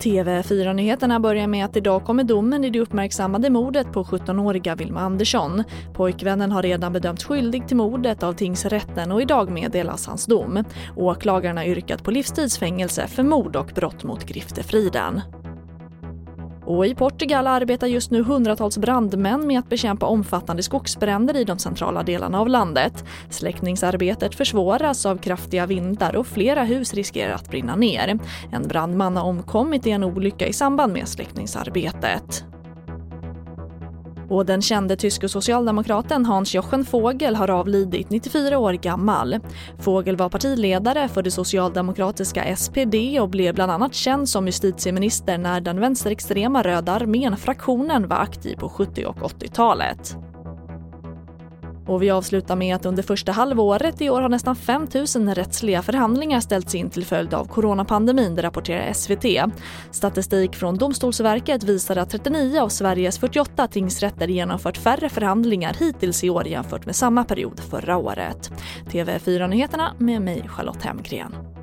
TV4-nyheterna börjar med att idag kommer domen i det uppmärksammade mordet på 17-åriga Vilma Andersson. Pojkvännen har redan bedömts skyldig till mordet av tingsrätten och idag meddelas hans dom. Åklagaren har yrkat på livstidsfängelse för mord och brott mot griftefriden. Och i Portugal arbetar just nu hundratals brandmän med att bekämpa omfattande skogsbränder i de centrala delarna av landet. Släckningsarbetet försvåras av kraftiga vindar och flera hus riskerar att brinna ner. En brandman har omkommit i en olycka i samband med släckningsarbetet. Och den kände tyske socialdemokraten Hans-Jochen Vogel har avlidit 94 år gammal. Vogel var partiledare för det socialdemokratiska SPD och blev bland annat känd som justitieminister när den vänsterextrema Röda armén, fraktionen, var aktiv på 70 och 80-talet. Och vi avslutar med att under första halvåret i år har nästan 5 000 rättsliga förhandlingar ställts in till följd av coronapandemin, det rapporterar SVT. Statistik från Domstolsverket visar att 39 av Sveriges 48 tingsrätter genomfört färre förhandlingar hittills i år jämfört med samma period förra året. TV4-nyheterna med mig Charlotte Hemgren.